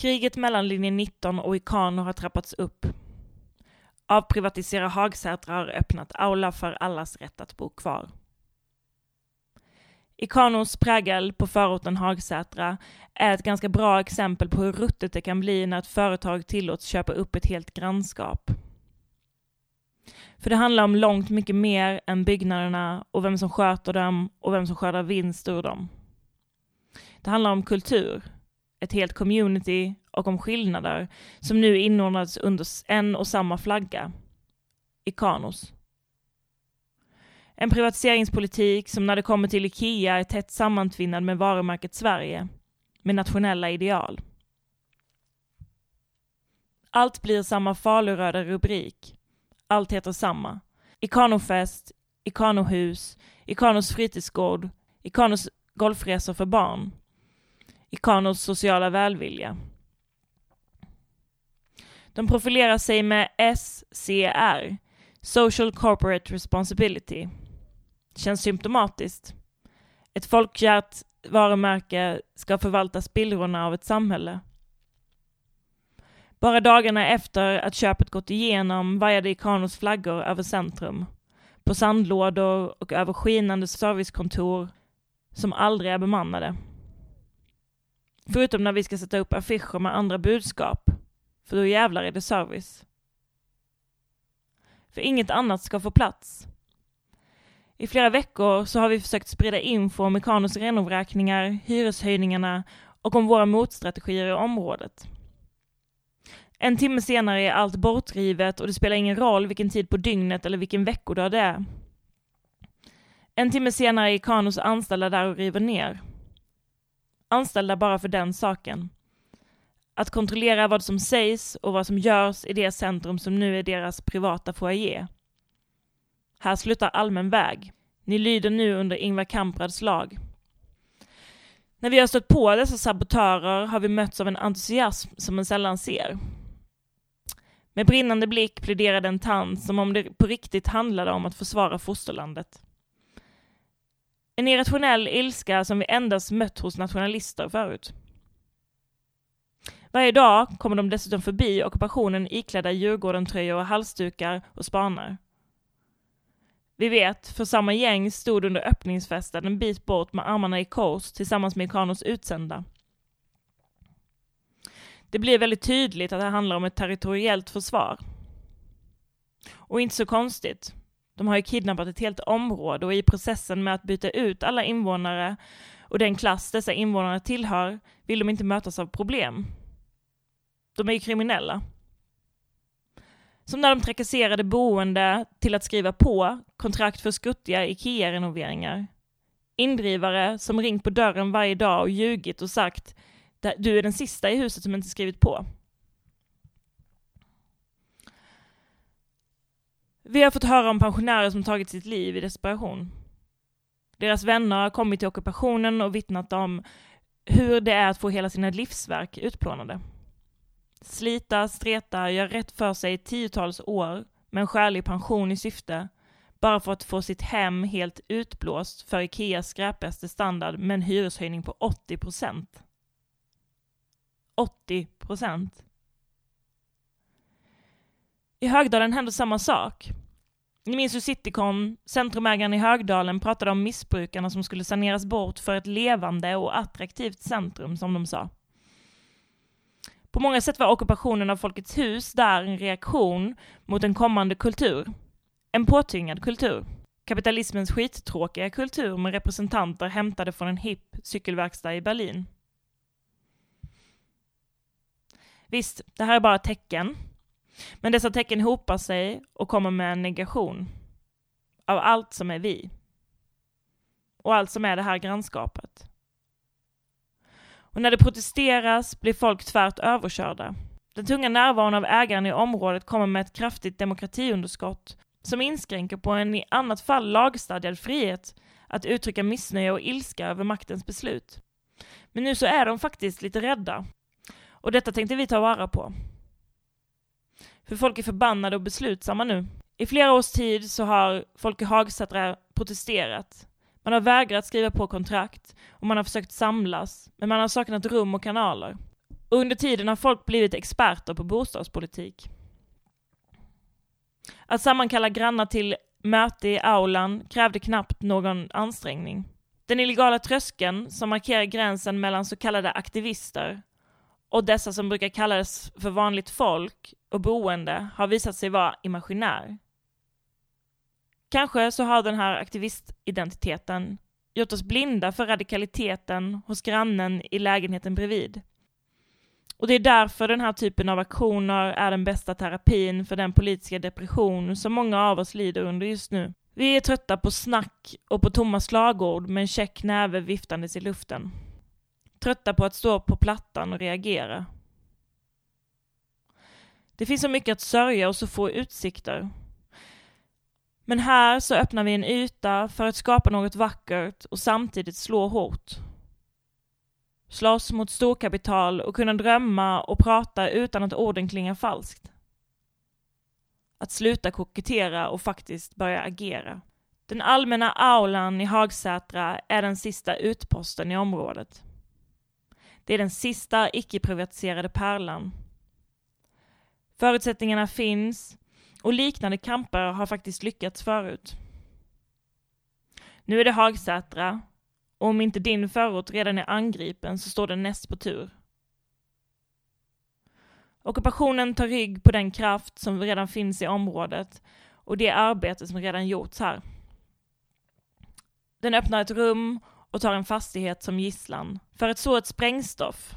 Kriget mellan linje 19 och Ikano har trappats upp. Avprivatisera Hagsätra har öppnat aula för allas rätt att bo kvar. Ikanos prägel på förorten Hagsätra är ett ganska bra exempel på hur ruttet det kan bli när ett företag tillåts köpa upp ett helt grannskap. För det handlar om långt mycket mer än byggnaderna och vem som sköter dem och vem som skördar vinst ur dem. Det handlar om kultur, ett helt community och om skillnader som nu inordnats under en och samma flagga, Ikanos. En privatiseringspolitik som när det kommer till IKEA är tätt sammantvinnad med varumärket Sverige, med nationella ideal. Allt blir samma faluröda rubrik. Allt heter samma. Ikanofest, Ikanohus, Ikanos fritidsgård, Ikanos golfresor för barn. Ikanos sociala välvilja. De profilerar sig med SCR, Social Corporate Responsibility. Känns symptomatiskt. Ett folkkärt varumärke ska förvalta spillrorna av ett samhälle. Bara dagarna efter att köpet gått igenom vajade Ikanos flaggor över centrum, på sandlådor och över skinande servicekontor som aldrig är bemannade. Förutom när vi ska sätta upp affischer med andra budskap, för då jävlar är det service. För inget annat ska få plats. I flera veckor så har vi försökt sprida info om Mekanos renovräkningar, hyreshöjningarna och om våra motstrategier i området. En timme senare är allt bortrivet och det spelar ingen roll vilken tid på dygnet eller vilken veckodag det är. En timme senare är Kanos anställda där och river ner. Anställda bara för den saken. Att kontrollera vad som sägs och vad som görs i det centrum som nu är deras privata foyer. Här slutar allmän väg. Ni lyder nu under Ingvar Kamprads lag. När vi har stött på dessa sabotörer har vi mötts av en entusiasm som man sällan ser. Med brinnande blick pläderade en tant som om det på riktigt handlade om att försvara fosterlandet. En irrationell ilska som vi endast mött hos nationalister förut. Varje dag kommer de dessutom förbi ockupationen iklädda Djurgården-tröjor och halsdukar och spanar. Vi vet, för samma gäng stod under öppningsfesten en bit bort med armarna i kors tillsammans med Ikanos utsända. Det blir väldigt tydligt att det handlar om ett territoriellt försvar. Och inte så konstigt. De har ju kidnappat ett helt område och i processen med att byta ut alla invånare och den klass dessa invånare tillhör vill de inte mötas av problem. De är ju kriminella. Som när de trakasserade boende till att skriva på kontrakt för skuttiga IKEA-renoveringar. Indrivare som ringt på dörren varje dag och ljugit och sagt du är den sista i huset som inte skrivit på. Vi har fått höra om pensionärer som tagit sitt liv i desperation. Deras vänner har kommit till ockupationen och vittnat om hur det är att få hela sina livsverk utplånade. Slita, streta, göra rätt för sig i tiotals år med en skälig pension i syfte, bara för att få sitt hem helt utblåst för Ikeas skräpigaste standard med en hyreshöjning på 80 procent. 80 procent. I Högdalen händer samma sak. Ni minns hur Citycon, centrumägaren i Högdalen, pratade om missbrukarna som skulle saneras bort för ett levande och attraktivt centrum, som de sa. På många sätt var ockupationen av Folkets hus där en reaktion mot en kommande kultur. En påtvingad kultur. Kapitalismens skittråkiga kultur med representanter hämtade från en hipp cykelverkstad i Berlin. Visst, det här är bara tecken. Men dessa tecken hopar sig och kommer med en negation av allt som är vi. Och allt som är det här grannskapet. Och när det protesteras blir folk tvärt överkörda. Den tunga närvaron av ägaren i området kommer med ett kraftigt demokratiunderskott som inskränker på en i annat fall lagstadgad frihet att uttrycka missnöje och ilska över maktens beslut. Men nu så är de faktiskt lite rädda. Och detta tänkte vi ta vara på. För folk är förbannade och beslutsamma nu. I flera års tid så har folk i Hagsätra protesterat man har vägrat skriva på kontrakt och man har försökt samlas, men man har saknat rum och kanaler. Och under tiden har folk blivit experter på bostadspolitik. Att sammankalla grannar till möte i aulan krävde knappt någon ansträngning. Den illegala tröskeln som markerar gränsen mellan så kallade aktivister och dessa som brukar kallas för vanligt folk och boende har visat sig vara imaginär. Kanske så har den här aktivistidentiteten gjort oss blinda för radikaliteten hos grannen i lägenheten bredvid. Och det är därför den här typen av aktioner är den bästa terapin för den politiska depression som många av oss lider under just nu. Vi är trötta på snack och på tomma slagord med en käck näve viftandes i luften. Trötta på att stå på plattan och reagera. Det finns så mycket att sörja och så få utsikter. Men här så öppnar vi en yta för att skapa något vackert och samtidigt slå hårt. Slåss mot storkapital och kunna drömma och prata utan att orden klingar falskt. Att sluta kokettera och faktiskt börja agera. Den allmänna aulan i Hagsätra är den sista utposten i området. Det är den sista icke-privatiserade pärlan. Förutsättningarna finns och liknande kamper har faktiskt lyckats förut. Nu är det Hagsätra och om inte din förort redan är angripen så står den näst på tur. Ockupationen tar rygg på den kraft som redan finns i området och det arbete som redan gjorts här. Den öppnar ett rum och tar en fastighet som gisslan för att så ett sprängstoff.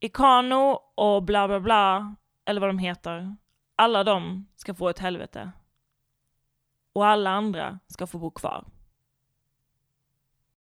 Ikano och bla bla bla, eller vad de heter, alla de ska få ett helvete. Och alla andra ska få bo kvar.